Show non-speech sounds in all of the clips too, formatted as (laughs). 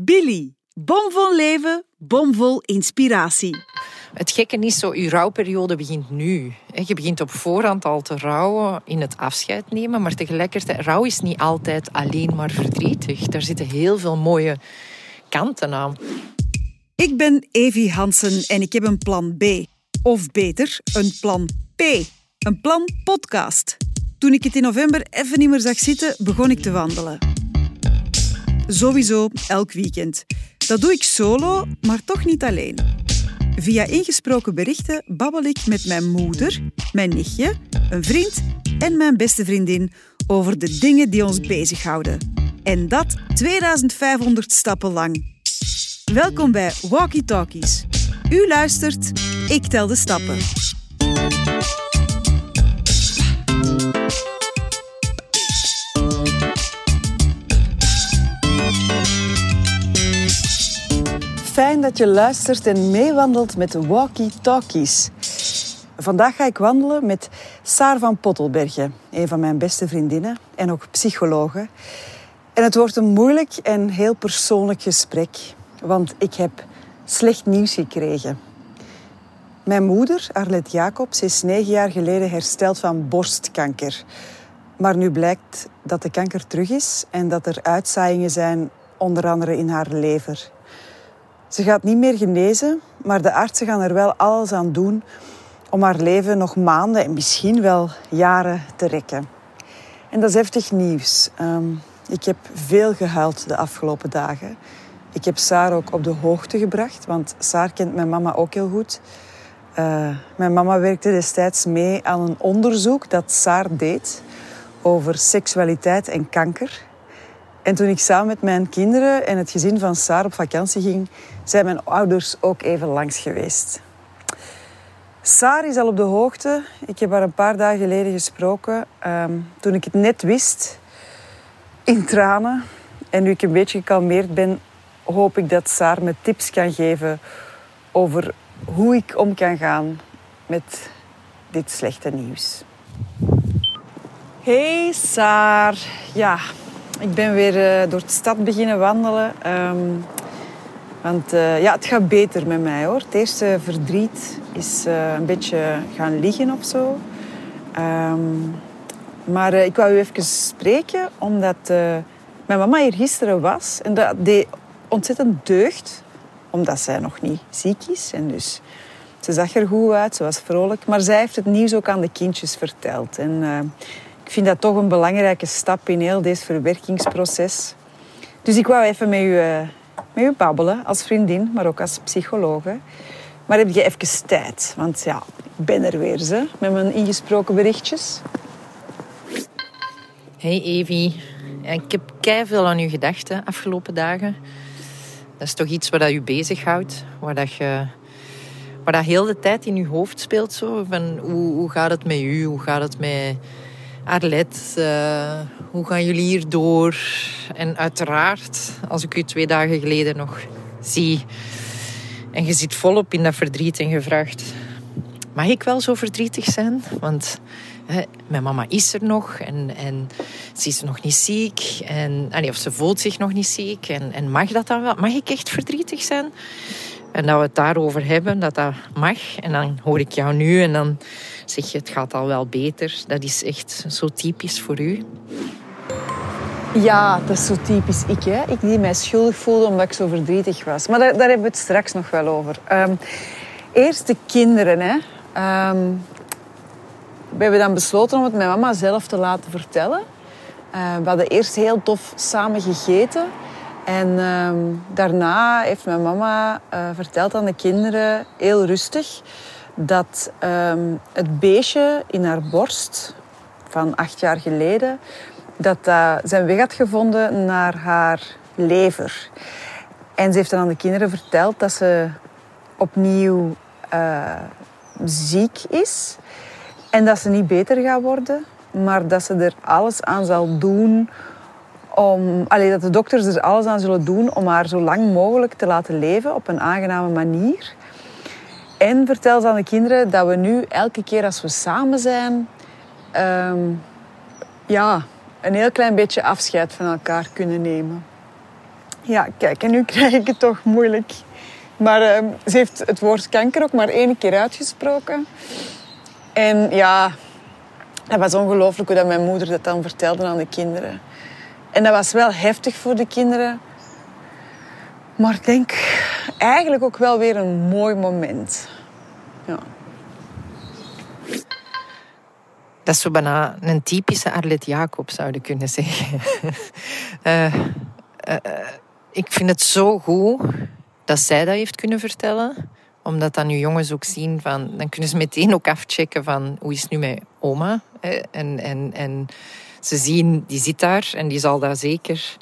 Billy. Bomvol leven, bomvol inspiratie. Het gekke is zo, je rouwperiode begint nu. Je begint op voorhand al te rouwen in het afscheid nemen, maar tegelijkertijd, rouw is niet altijd alleen maar verdrietig. Daar zitten heel veel mooie kanten aan. Ik ben Evie Hansen en ik heb een plan B. Of beter, een plan P. Een plan podcast. Toen ik het in november even niet meer zag zitten, begon ik te wandelen. Sowieso elk weekend. Dat doe ik solo, maar toch niet alleen. Via ingesproken berichten babbel ik met mijn moeder, mijn nichtje, een vriend en mijn beste vriendin over de dingen die ons bezighouden. En dat 2500 stappen lang. Welkom bij Walkie Talkies. U luistert, ik tel de stappen. Dat je luistert en meewandelt met Walkie Talkies. Vandaag ga ik wandelen met Saar van Pottelbergen, een van mijn beste vriendinnen en ook psychologe. En het wordt een moeilijk en heel persoonlijk gesprek, want ik heb slecht nieuws gekregen. Mijn moeder, Arlette Jacobs, is negen jaar geleden hersteld van borstkanker. Maar nu blijkt dat de kanker terug is en dat er uitzaaiingen zijn, onder andere in haar lever. Ze gaat niet meer genezen, maar de artsen gaan er wel alles aan doen om haar leven nog maanden en misschien wel jaren te rekken. En dat is heftig nieuws. Ehm, ik heb veel gehuild de afgelopen dagen. Ik heb Saar ook op de hoogte gebracht, want Saar kent mijn mama ook heel goed. Uh, mijn mama werkte destijds mee aan een onderzoek dat Saar deed over seksualiteit en kanker. En toen ik samen met mijn kinderen en het gezin van Saar op vakantie ging, zijn mijn ouders ook even langs geweest. Saar is al op de hoogte. Ik heb haar een paar dagen geleden gesproken. Um, toen ik het net wist, in tranen. En nu ik een beetje gekalmeerd ben, hoop ik dat Saar me tips kan geven over hoe ik om kan gaan met dit slechte nieuws. Hey Saar. Ja, ik ben weer uh, door de stad beginnen wandelen. Um, want uh, ja, het gaat beter met mij hoor. Het eerste verdriet is uh, een beetje gaan liggen of zo. Um, maar ik wou u even spreken, omdat mijn mama hier gisteren was. En dat deed ontzettend deugd, omdat zij nog niet ziek is. En dus ze zag er goed uit, ze was vrolijk. Maar zij heeft het nieuws ook aan de kindjes verteld. En ik vind dat toch een belangrijke stap in heel deze verwerkingsproces. Dus ik wou even met u, uh, met u babbelen, als vriendin, maar ook als psychologe. Maar heb je even tijd? Want ja, ik ben er weer, ze, met mijn ingesproken berichtjes. Hey Evie. Ik heb veel aan u gedacht de afgelopen dagen. Dat is toch iets wat u bezighoudt, waar dat je waar dat heel de tijd in uw hoofd speelt. Zo, van hoe, hoe gaat het met u? Hoe gaat het met Arlet, uh, hoe gaan jullie hier door? En uiteraard, als ik u twee dagen geleden nog zie en je zit volop in dat verdriet en gevraagd, mag ik wel zo verdrietig zijn? Want hè, mijn mama is er nog en, en ze is nog niet ziek. En, of ze voelt zich nog niet ziek. En, en mag dat dan wel? Mag ik echt verdrietig zijn? En dat we het daarover hebben, dat dat mag. En dan hoor ik jou nu en dan zeg je, het gaat al wel beter. Dat is echt zo typisch voor u. Ja, dat is zo typisch ik. Hè? Ik die mij schuldig voelde omdat ik zo verdrietig was. Maar daar, daar hebben we het straks nog wel over. Um, eerst de kinderen. Hè. Um, we hebben dan besloten om het mijn mama zelf te laten vertellen. Uh, we hadden eerst heel tof samen gegeten. En um, daarna heeft mijn mama uh, verteld aan de kinderen, heel rustig, dat um, het beestje in haar borst van acht jaar geleden, dat dat zijn weg had gevonden naar haar lever. En ze heeft dan aan de kinderen verteld dat ze opnieuw uh, ziek is en dat ze niet beter gaat worden, maar dat ze er alles aan zal doen om, allee, dat de dokters er alles aan zullen doen om haar zo lang mogelijk te laten leven op een aangename manier. En vertel aan de kinderen dat we nu elke keer als we samen zijn, um, ja, een heel klein beetje afscheid van elkaar kunnen nemen. Ja, kijk, en nu krijg ik het toch moeilijk. Maar ehm, ze heeft het woord kanker ook maar één keer uitgesproken. En ja, dat was ongelooflijk hoe dat mijn moeder dat dan vertelde aan de kinderen. En dat was wel heftig voor de kinderen. Maar ik denk eigenlijk ook wel weer een mooi moment. Ja. Dat is zo bijna een typische Arlet Jacob, zouden kunnen zeggen. uh, (laughs) uh, ik vind het zo goed dat zij dat heeft kunnen vertellen. Omdat dan nu jongens ook zien van... Dan kunnen ze meteen ook afchecken van... Hoe is het nu met oma? En, en, en ze zien, die zit daar en die zal dat zeker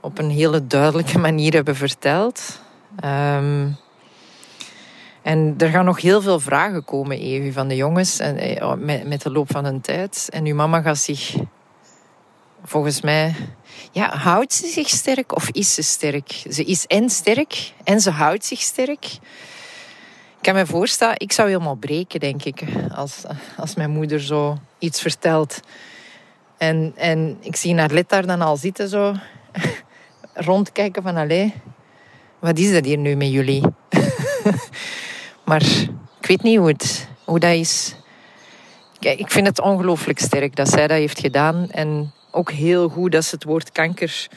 op een hele duidelijke manier hebben verteld. Um, en er gaan nog heel veel vragen komen, Evi, van de jongens en, eh, met, met de loop van de tijd. En uw mama gaat zich, volgens mij, ja, houdt ze zich sterk of is ze sterk? Ze is en sterk en ze houdt zich sterk. Ik kan me voorstellen, ik zou helemaal breken, denk ik, als, als mijn moeder zo iets vertelt. En, en ik zie naar Let daar dan al zitten, zo (laughs) rondkijken van, allee, wat is dat hier nu met jullie? (laughs) maar ik weet niet hoe, het, hoe dat is. Kijk, ik vind het ongelooflijk sterk dat zij dat heeft gedaan. En ook heel goed dat ze het woord kanker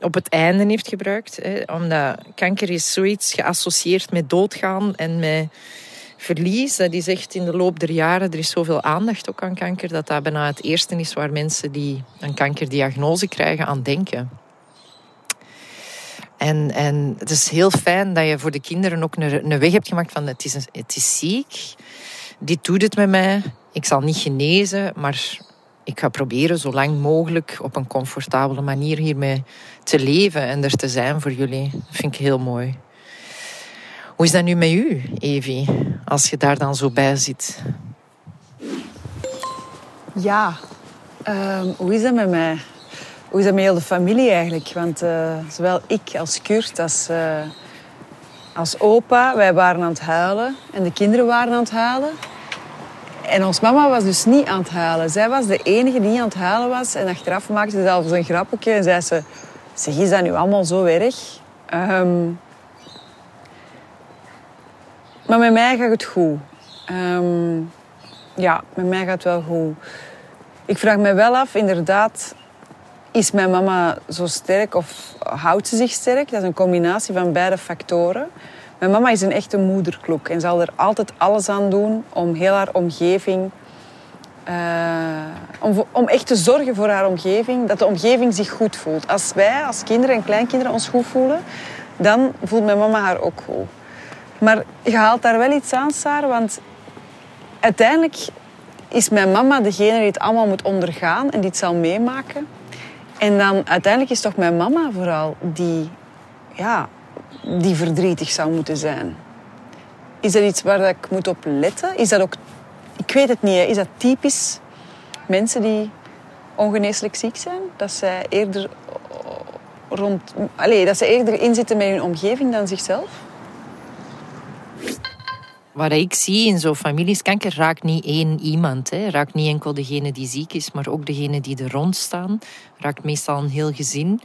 op het einde heeft gebruikt. Hè, omdat kanker is zoiets geassocieerd met doodgaan en met verlies. Dat is echt in de loop der jaren, er is zoveel aandacht ook aan kanker, dat dat bijna het eerste is waar mensen die een kankerdiagnose krijgen aan denken. En, en het is heel fijn dat je voor de kinderen ook een, een weg hebt gemaakt van het is, het is ziek, dit doet het met mij, ik zal niet genezen, maar ik ga proberen zo lang mogelijk op een comfortabele manier hiermee te leven en er te zijn voor jullie. Dat vind ik heel mooi. Hoe is dat nu met u, Evi, als je daar dan zo bij zit? Ja, uh, hoe is dat met mij? Hoe is dat met heel de familie eigenlijk? Want uh, zowel ik als Kurt als, uh, als opa, wij waren aan het huilen. En de kinderen waren aan het huilen. En ons mama was dus niet aan het huilen. Zij was de enige die aan het huilen was. En achteraf maakte ze zelfs een grappetje en zei ze... Zeg, is dat nu allemaal zo erg? Um, maar met mij gaat het goed. Um, ja, met mij gaat het wel goed. Ik vraag me wel af, inderdaad, is mijn mama zo sterk of houdt ze zich sterk? Dat is een combinatie van beide factoren. Mijn mama is een echte moederklok en zal er altijd alles aan doen om heel haar omgeving... Uh, om, om echt te zorgen voor haar omgeving, dat de omgeving zich goed voelt. Als wij als kinderen en kleinkinderen ons goed voelen, dan voelt mijn mama haar ook goed. Maar je haalt daar wel iets aan, Sarah, want uiteindelijk is mijn mama degene die het allemaal moet ondergaan en die het zal meemaken. En dan uiteindelijk is toch mijn mama vooral die, ja, die verdrietig zou moeten zijn. Is dat iets waar ik moet op letten? Is dat ook... Ik weet het niet. Is dat typisch mensen die ongeneeslijk ziek zijn? Dat zij eerder rond... Allez, dat ze eerder inzitten met hun omgeving dan zichzelf? Wat ik zie in zo'n families, kanker raakt niet één iemand. Hè. Raakt niet enkel degene die ziek is, maar ook degene die er rond staan. Raakt meestal een heel gezin.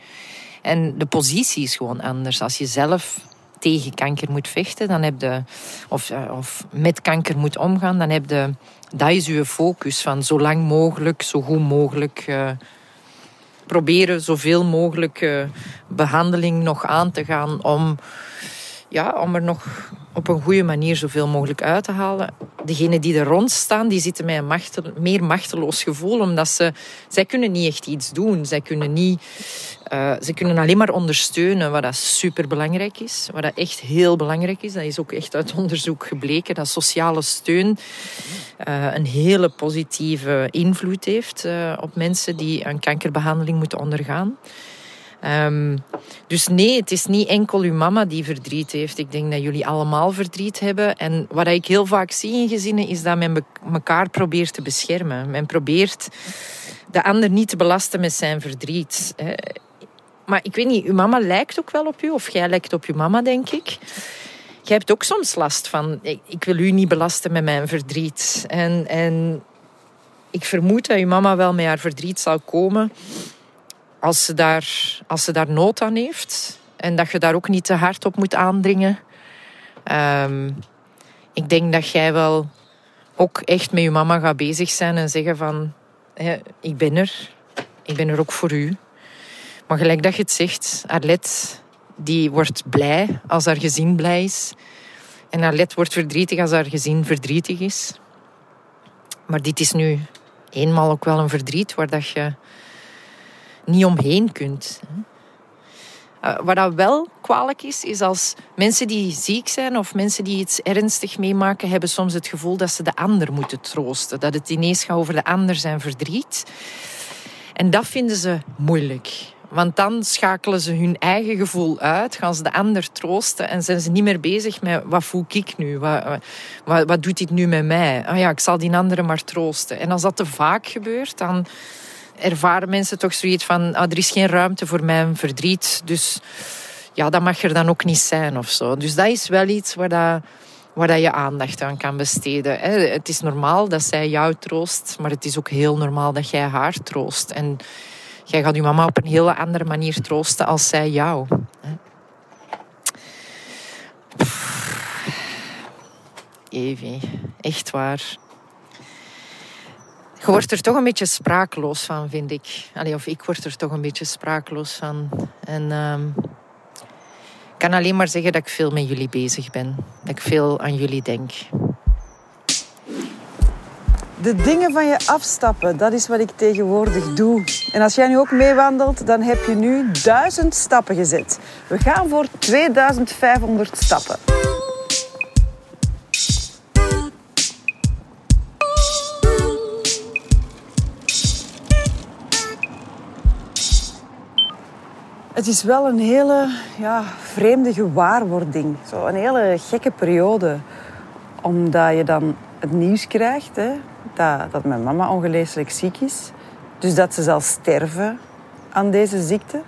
En de positie is gewoon anders. Als je zelf tegen kanker moet vechten, dan heb je, of, eh, of met kanker moet omgaan, dan heb je, dat is je focus van zo lang mogelijk, zo goed mogelijk uh, proberen zoveel mogelijk uh, behandeling nog aan te gaan om, ja, om er nog op een goede manier zoveel mogelijk uit te halen. Degenen die er rond staan, die zitten met een meer machteloos gevoel, omdat ze, zij kunnen niet echt iets doen. Zij kunnen, niet, uh, ze kunnen alleen maar ondersteunen, wat dat super belangrijk is. Wat dat echt heel belangrijk is. Dat is ook echt uit onderzoek gebleken, dat sociale steun uh, een hele positieve invloed heeft uh, op mensen die een kankerbehandeling moeten ondergaan. Um, dus nee, het is niet enkel uw mama die verdriet heeft. Ik denk dat jullie allemaal verdriet hebben. En wat ik heel vaak zie in gezinnen is dat men elkaar probeert te beschermen. Men probeert de ander niet te belasten met zijn verdriet. Maar ik weet niet, uw mama lijkt ook wel op u, of jij lijkt op uw mama, denk ik. Jij hebt ook soms last van, ik wil u niet belasten met mijn verdriet. En, en ik vermoed dat uw mama wel met haar verdriet zal komen als ze daar, als ze daar nood aan heeft. En dat je daar ook niet te hard op moet aandringen. Ehm, ik denk dat jij wel ook echt met je mama gaat bezig zijn en zeggen van... ik ben er. Ik ben er ook voor u. Maar gelijk dat je het zegt, Arlet die wordt blij als haar gezin blij is. En Arlet wordt verdrietig als haar gezin verdrietig is. Maar dit is nu eenmaal ook wel een verdriet waar dat je niet omheen kunt. Uh, wat dat wel kwalijk is, is als mensen die ziek zijn of mensen die iets ernstig meemaken, hebben soms het gevoel dat ze de ander moeten troosten. Dat het ineens gaat over de ander zijn verdriet. En dat vinden ze moeilijk. Want dan schakelen ze hun eigen gevoel uit, gaan ze de ander troosten en zijn ze niet meer bezig met wat voel ik nu, wat, wat, wat doet dit nu met mij? Ah ja, ik zal die andere maar troosten. En als dat te vaak gebeurt, dan ervaren mensen toch zoiets van, ah, er is geen ruimte voor mijn verdriet, dus ja, dat mag er dan ook niet zijn of zo. Dus dat is wel iets waar dat waar dat je aandacht aan kan besteden. Het is normaal dat zij jou troost, maar het is ook heel normaal dat jij haar troost. En jij gaat je mama op een hele andere manier troosten als zij jou. Evie, echt waar. Je wordt er toch een beetje sprakeloos van, vind ik. Of ik word er toch een beetje sprakeloos van. En um, ik kan alleen maar zeggen dat ik veel met jullie bezig ben. Dat ik veel aan jullie denk. De dingen van je afstappen, dat is wat ik tegenwoordig doe. En als jij nu ook meewandelt, dan heb je nu duizend stappen gezet. We gaan voor 2500 stappen. Het is wel een hele ja, vreemde gewaarwording. Zo een hele gekke periode. Omdat je dan het nieuws krijgt hè, dat, dat mijn mama ongeneeslijk ziek is. Dus dat ze zal sterven aan deze ziekte.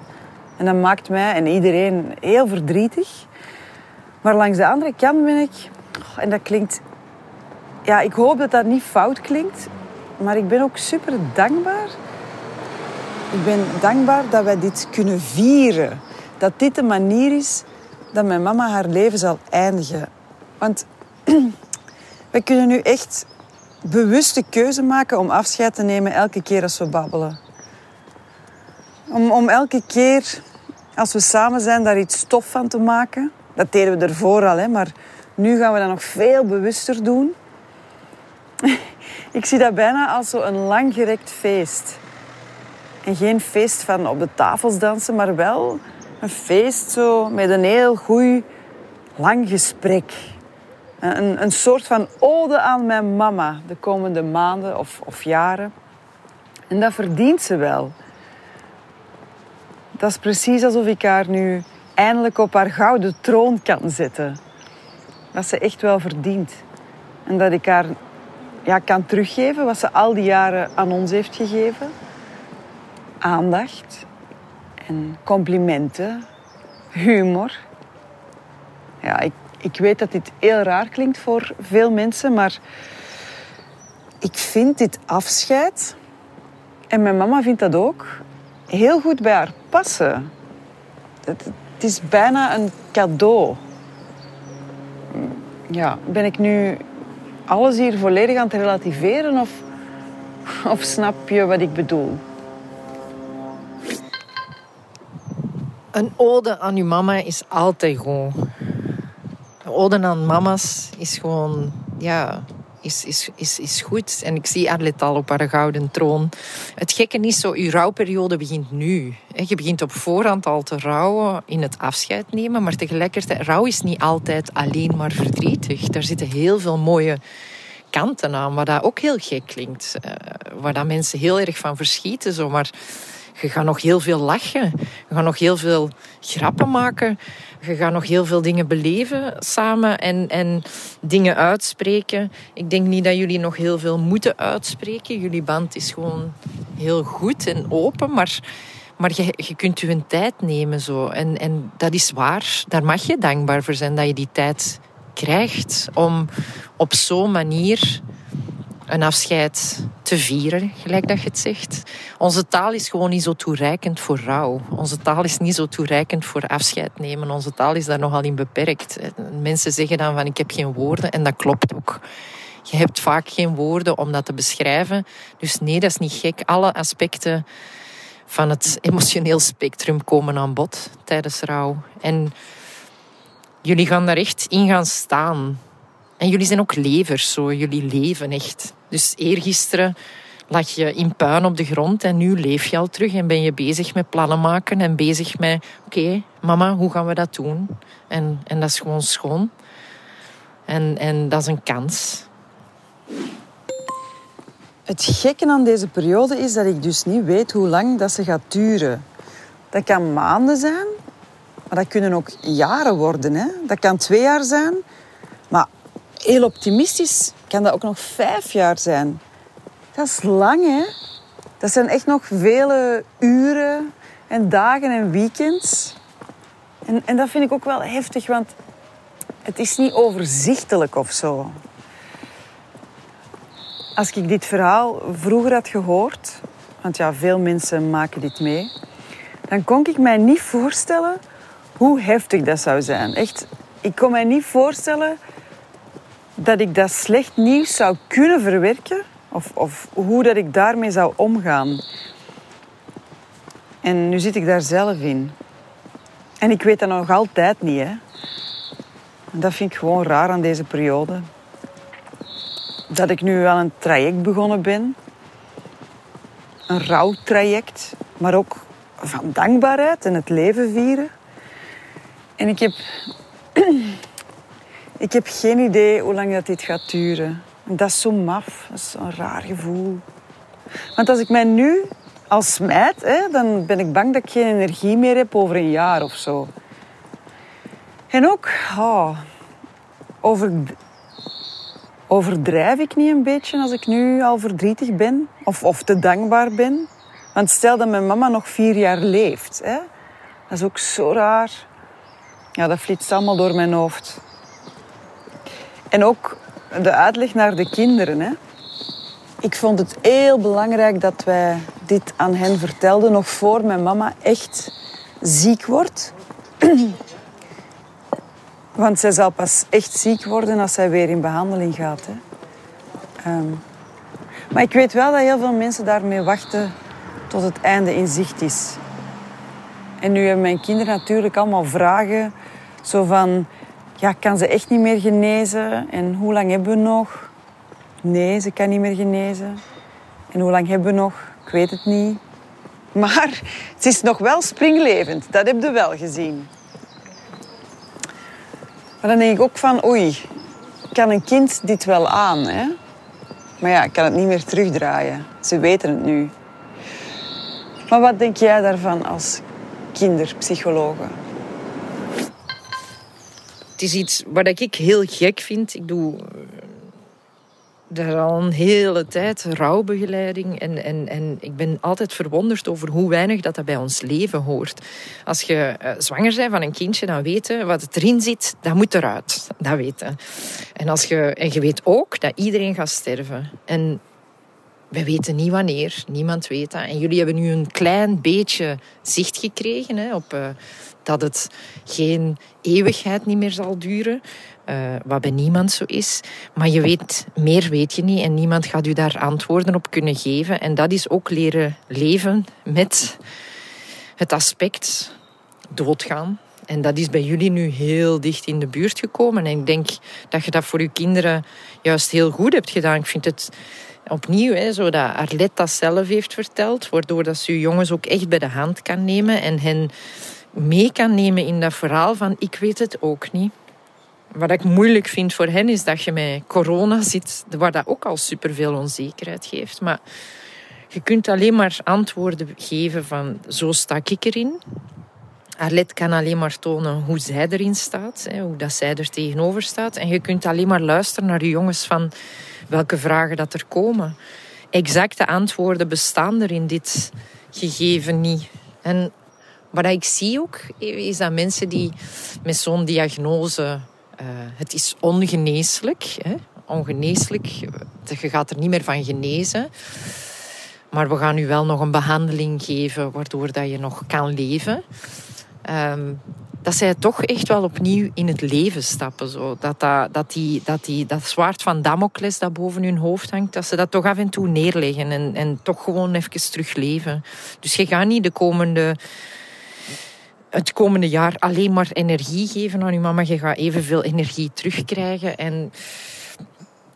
En dat maakt mij en iedereen heel verdrietig. Maar langs de andere kant ben ik... En dat klinkt... Ja, ik hoop dat dat niet fout klinkt. Maar ik ben ook super dankbaar. Ik ben dankbaar dat wij dit kunnen vieren. Dat dit de manier is dat mijn mama haar leven zal eindigen. Want (clears throat) we kunnen nu echt bewuste keuze maken om afscheid te nemen elke keer als we babbelen. Om, om elke keer als we samen zijn daar iets stof van te maken. Dat deden we ervoor al, hè, maar nu gaan we dat nog veel bewuster doen. (laughs) Ik zie dat bijna als zo een langgerekt feest. En geen feest van op de tafels dansen, maar wel een feest zo met een heel goed lang gesprek. Een, een soort van ode aan mijn mama de komende maanden of, of jaren. En dat verdient ze wel. Dat is precies alsof ik haar nu eindelijk op haar gouden troon kan zetten. Dat ze echt wel verdient. En dat ik haar ja, kan teruggeven wat ze al die jaren aan ons heeft gegeven. Aandacht en complimenten, humor. Ja, ik, ik weet dat dit heel raar klinkt voor veel mensen, maar ik vind dit afscheid, en mijn mama vindt dat ook, heel goed bij haar passen. Het, is bijna een cadeau. Ja, ben ik nu alles hier volledig aan het relativeren of, of snap je wat ik bedoel? Een ode aan uw mama is altijd gewoon ode aan mama's is gewoon, ja, is, is, is, is goed. En ik zie Arlet al op haar gouden troon. Het gekke is zo, uw rouwperiode begint nu. Je begint op voorhand al te rouwen in het afscheid nemen. Maar tegelijkertijd, rouw is niet altijd alleen maar verdrietig. Daar zitten heel veel mooie kanten aan, wat dat ook heel gek klinkt. Uh, waar dat mensen heel erg van verschieten. Zo. Maar je gaat nog heel veel lachen. Je gaat nog heel veel grappen maken. Je gaat nog heel veel dingen beleven samen en, en dingen uitspreken. Ik denk niet dat jullie nog heel veel moeten uitspreken. Jullie band is gewoon heel goed en open, maar, maar je, je kunt je een tijd nemen. Zo. En, en dat is waar. Daar mag je dankbaar voor zijn dat je die tijd krijgt om op zo'n manier een afscheid te vieren, gelijk dat je het zegt. Onze taal is gewoon niet zo toereikend voor rouw. Onze taal is niet zo toereikend voor afscheid nemen. Onze taal is daar nogal in beperkt. Mensen zeggen dan van ik heb geen woorden en dat klopt ook. Je hebt vaak geen woorden om dat te beschrijven. Dus nee, dat is niet gek. Alle aspecten van het emotioneel spectrum komen aan bod tijdens rouw. En jullie gaan daar echt in gaan staan. En jullie zijn ook levers, zo. Jullie leven echt. Dus eergisteren lag je in puin op de grond en nu leef je al terug en ben je bezig met plannen maken en bezig met, oké, mama, hoe gaan we dat doen? En, en dat is gewoon schoon. En, en dat is een kans. Het gekke aan deze periode is dat ik dus niet weet hoe lang dat ze gaat duren. Dat kan maanden zijn, maar dat kunnen ook jaren worden. Hè? Dat kan twee jaar zijn, maar heel optimistisch kan dat ook nog vijf jaar zijn. Dat is lang, hè? Dat zijn echt nog vele uren en dagen en weekends. En, en dat vind ik ook wel heftig, want het is niet overzichtelijk of zo. Als ik dit verhaal vroeger had gehoord, want ja, veel mensen maken dit mee, dan kon ik mij niet voorstellen hoe heftig dat zou zijn. Echt, ik kon mij niet voorstellen dat ik dat slecht nieuws zou kunnen verwerken of, of hoe dat ik daarmee zou omgaan. En nu zit ik daar zelf in. En ik weet dat nog altijd niet. Hè. Dat vind ik gewoon raar aan deze periode dat ik nu aan een traject begonnen ben. Een rouwtraject, maar ook van dankbaarheid en het leven vieren. En ik heb, ik heb geen idee hoe lang dat dit gaat duren. En dat is zo maf, dat is een raar gevoel. Want als ik mij nu als smijt, hè, dan ben ik bang dat ik geen energie meer heb over een jaar of zo. En ook oh, over Overdrijf ik niet een beetje als ik nu al verdrietig ben? Of, of te dankbaar ben? Want stel dat mijn mama nog vier jaar leeft. Hè? Dat is ook zo raar. Ja, dat flitst allemaal door mijn hoofd. En ook de uitleg naar de kinderen. Hè? Ik vond het heel belangrijk dat wij dit aan hen vertelden, nog voor mijn mama echt ziek wordt. (clears throat) Want zij zal pas echt ziek worden als zij weer in behandeling gaat. Hè. Ehm, maar ik weet wel dat heel veel mensen daarmee wachten tot het einde in zicht is. En nu hebben mijn kinderen natuurlijk allemaal vragen. Zo van, ja, kan ze echt niet meer genezen? En hoe lang hebben we nog? Nee, ze kan niet meer genezen. En hoe lang hebben we nog? Ik weet het niet. Maar ze is nog wel springlevend. Dat heb je wel gezien. Maar dan denk ik ook van, oei, kan een kind dit wel aan? Hè? Maar ja, ik kan het niet meer terugdraaien. Ze weten het nu. Maar wat denk jij daarvan als kinderpsychologe? Het is iets wat ik heel gek vind. Ik doe daar al een hele tijd rouwbegeleiding. En, en, en ik ben altijd verwonderd over hoe weinig dat, dat bij ons leven hoort. Als je uh, zwanger bent van een kindje, dan weten wat erin zit, dat moet eruit. Dat weten. En, als je, en je weet ook dat iedereen gaat sterven. En we weten niet wanneer, niemand weet dat. En jullie hebben nu een klein beetje zicht gekregen hè, op uh, dat het geen eeuwigheid niet meer zal duren. Uh, wat bij niemand zo is. Maar je weet, meer weet je niet en niemand gaat u daar antwoorden op kunnen geven. En dat is ook leren leven met het aspect doodgaan. En dat is bij jullie nu heel dicht in de buurt gekomen. En ik denk dat je dat voor je kinderen juist heel goed hebt gedaan. Ik vind het opnieuw, hè, zo dat zelf heeft verteld, waardoor dat ze jongens ook echt bij de hand kan nemen en hen mee kan nemen in dat verhaal van ik weet het ook niet. Wat ik moeilijk vind voor hen is dat je met corona zit, waar dat ook al superveel onzekerheid geeft. Maar je kunt alleen maar antwoorden geven van zo sta ik erin. Arlette kan alleen maar tonen hoe zij erin staat, hoe dat zij er tegenover staat. En je kunt alleen maar luisteren naar de jongens van welke vragen dat er komen. Exacte antwoorden bestaan er in dit gegeven niet. En wat ik zie ook, is dat mensen die met zo'n diagnose... Uh, het is ongeneeslijk. Hè? ongeneeslijk. Je gaat er niet meer van genezen. Maar we gaan u wel nog een behandeling geven waardoor dat je nog kan leven. Ehm, dat zij toch echt wel opnieuw in het leven stappen. Zo. Dat, dat, dat, die, dat, die, dat zwaard van Damocles dat boven hun hoofd hangt, dat ze dat toch af en toe neerleggen en, en toch gewoon even terug leven. Dus je gaat niet de komende, het komende jaar alleen maar energie geven aan je mama. Je gaat evenveel energie terugkrijgen. En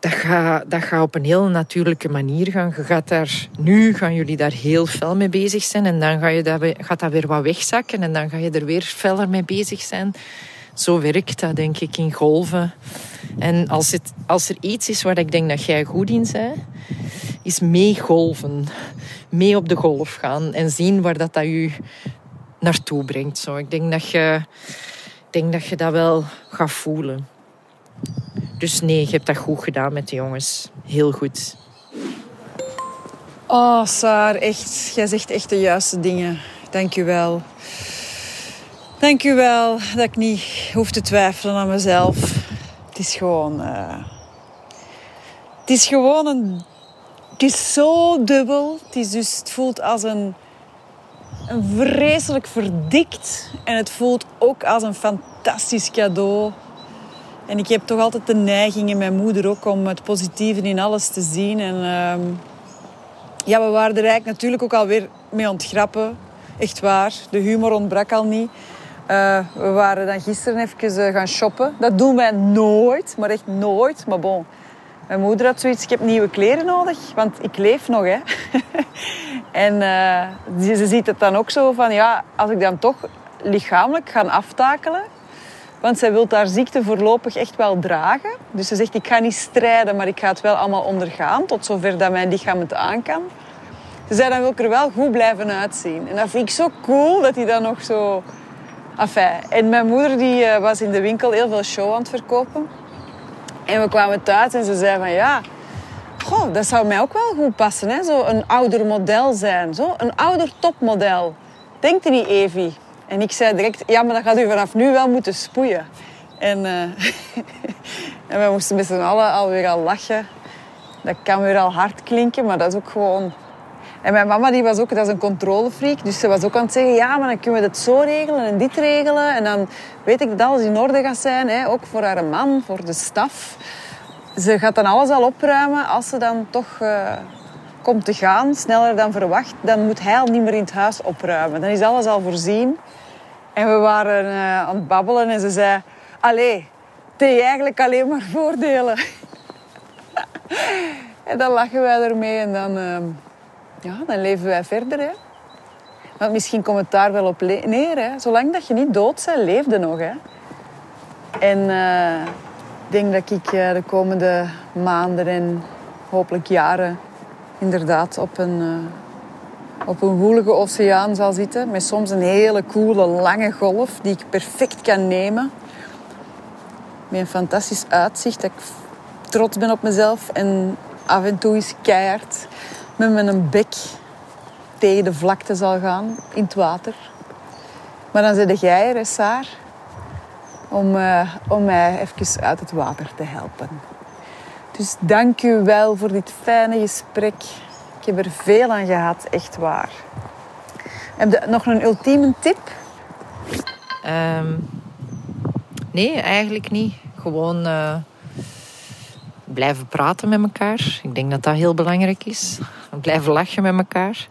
dat gaat, dat op een heel natuurlijke manier gaan. Je gaat daar, nu gaan jullie daar heel fel mee bezig zijn. En dan ga je dat, gaat dat weer wat wegzakken. En dan ga je er weer feller mee bezig zijn. Zo werkt dat, denk ik, in golven. En als, het, als er iets is waar ik denk dat jij goed in bent, is meegolven. Mee op de golf gaan. En zien waar dat, dat je naartoe brengt. Zo. Ik denk dat, je, ik denk dat je dat wel gaat voelen. Dus nee, je hebt dat goed gedaan met de jongens. Heel goed. Oh, Saar, echt. Jij zegt echt de juiste dingen. Dank je wel. Dank u wel dat ik niet hoef te twijfelen aan mezelf. Het is gewoon... Uh... Het is gewoon een... Het is zo dubbel. Het, is dus, het voelt als een, een vreselijk verdikt. En het voelt ook als een fantastisch cadeau. En ik heb toch altijd de neiging in mijn moeder ook om het positieve in alles te zien. En uh, ja, we waren er eigenlijk natuurlijk ook alweer mee ontgrappen. Echt waar. De humor ontbrak al niet. Uh, we waren dan gisteren even uh, gaan shoppen. Dat doen wij nooit, maar echt nooit. Maar bon, mijn moeder had zoiets, ik heb nieuwe kleren nodig, want ik leef nog. Hè. (laughs) en uh, ze ziet het dan ook zo van, ja, als ik dan toch lichamelijk ga aftakelen, want zij wil haar ziekte voorlopig echt wel dragen. Dus ze zegt, ik ga niet strijden, maar ik ga het wel allemaal ondergaan. Tot zover dat mijn lichaam het aan kan. Ze zei, dan wil ik er wel goed blijven uitzien. En dat vind ik zo cool, dat hij dan nog zo... Enfin, en mijn moeder die, eh, was in de winkel heel veel show aan het verkopen. En we kwamen thuis en ze zei van, ja... Goh, dat zou mij ook wel goed passen, hè? Zo een ouder model zijn. Zo een ouder topmodel. Denkt u niet, Evie? En ik zei direct, ja, maar dan gaat u vanaf nu wel moeten spoeien. En, uh, (laughs) en we moesten met z'n allen alweer al lachen. Dat kan weer al hard klinken, maar dat is ook gewoon... En mijn mama die was ook, dat is een controlefreak, dus ze was ook aan het zeggen, ja, maar dan kunnen we het zo regelen en dit regelen. En dan weet ik dat alles in orde gaat zijn, hè, ook voor haar man, voor de staf. Ze gaat dan alles al opruimen als ze dan toch... Uh, komt te gaan, sneller dan verwacht, dan moet hij al niet meer in het huis opruimen. Dan is alles al voorzien. En we waren uh, aan het babbelen en ze zei... Allee, tegen eigenlijk alleen maar voordelen. (laughs) en dan lachen wij ermee en dan, uh, ja, dan leven wij verder. Hè. Want misschien komt het daar wel op neer. Hè. Zolang dat je niet dood bent, leefde nog. Hè. En uh, ik denk dat ik de komende maanden en hopelijk jaren inderdaad op een op een woelige oceaan zal zitten. Met soms een hele coole, lange golf die ik perfect kan nemen. Met een fantastisch uitzicht. Dat ik trots ben op mezelf. En af en toe is keihard met mijn bek tegen de vlakte zal gaan in het water. Maar dan zit jij er, Saar, om, uh, om mij even uit het water te helpen. Dus dank u wel voor dit fijne gesprek. Ik heb er veel aan gehad, echt waar. Heb je nog een ultieme tip? Um, nee, eigenlijk niet. Gewoon uh, blijven praten met elkaar. Ik denk dat dat heel belangrijk is. Blijven lachen met elkaar.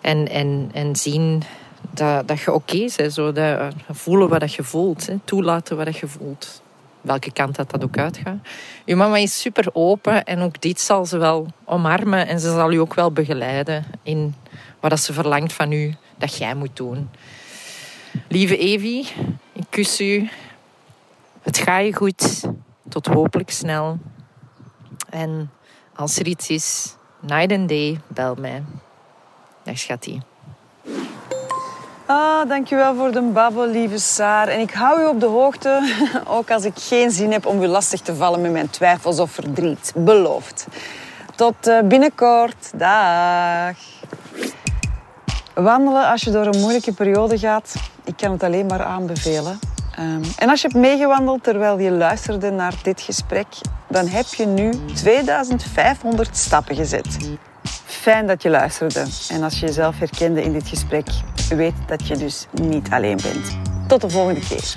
En, en, en zien dat, dat je oké okay bent. Zo dat, voelen wat je voelt. Hè. Toelaten wat je voelt welke kant dat, dat ook uitgaat. Uw mama is super open en ook dit zal ze wel omarmen en ze zal u ook wel begeleiden in wat ze verlangt van u dat jij moet doen. Lieve Evie, ik kus u. Het gaat je goed. Tot hopelijk snel. En als er iets is, night and day, bel mij. Dag schattie. Ah, dankjewel voor de babbel, lieve Saar. En ik hou u op de hoogte, (laughs) ook als ik geen zin heb om u lastig te vallen met mijn twijfels of verdriet. Beloofd. Tot eh, binnenkort. Dag. Wandelen als je door een moeilijke periode gaat, ik kan het alleen maar aanbevelen. Ehm, en als je hebt meegewandeld terwijl je luisterde naar dit gesprek, dan heb je nu 2500 stappen gezet. Fijn dat je luisterde. En als je jezelf herkende in dit gesprek, weet dat je dus niet alleen bent. Tot de volgende keer.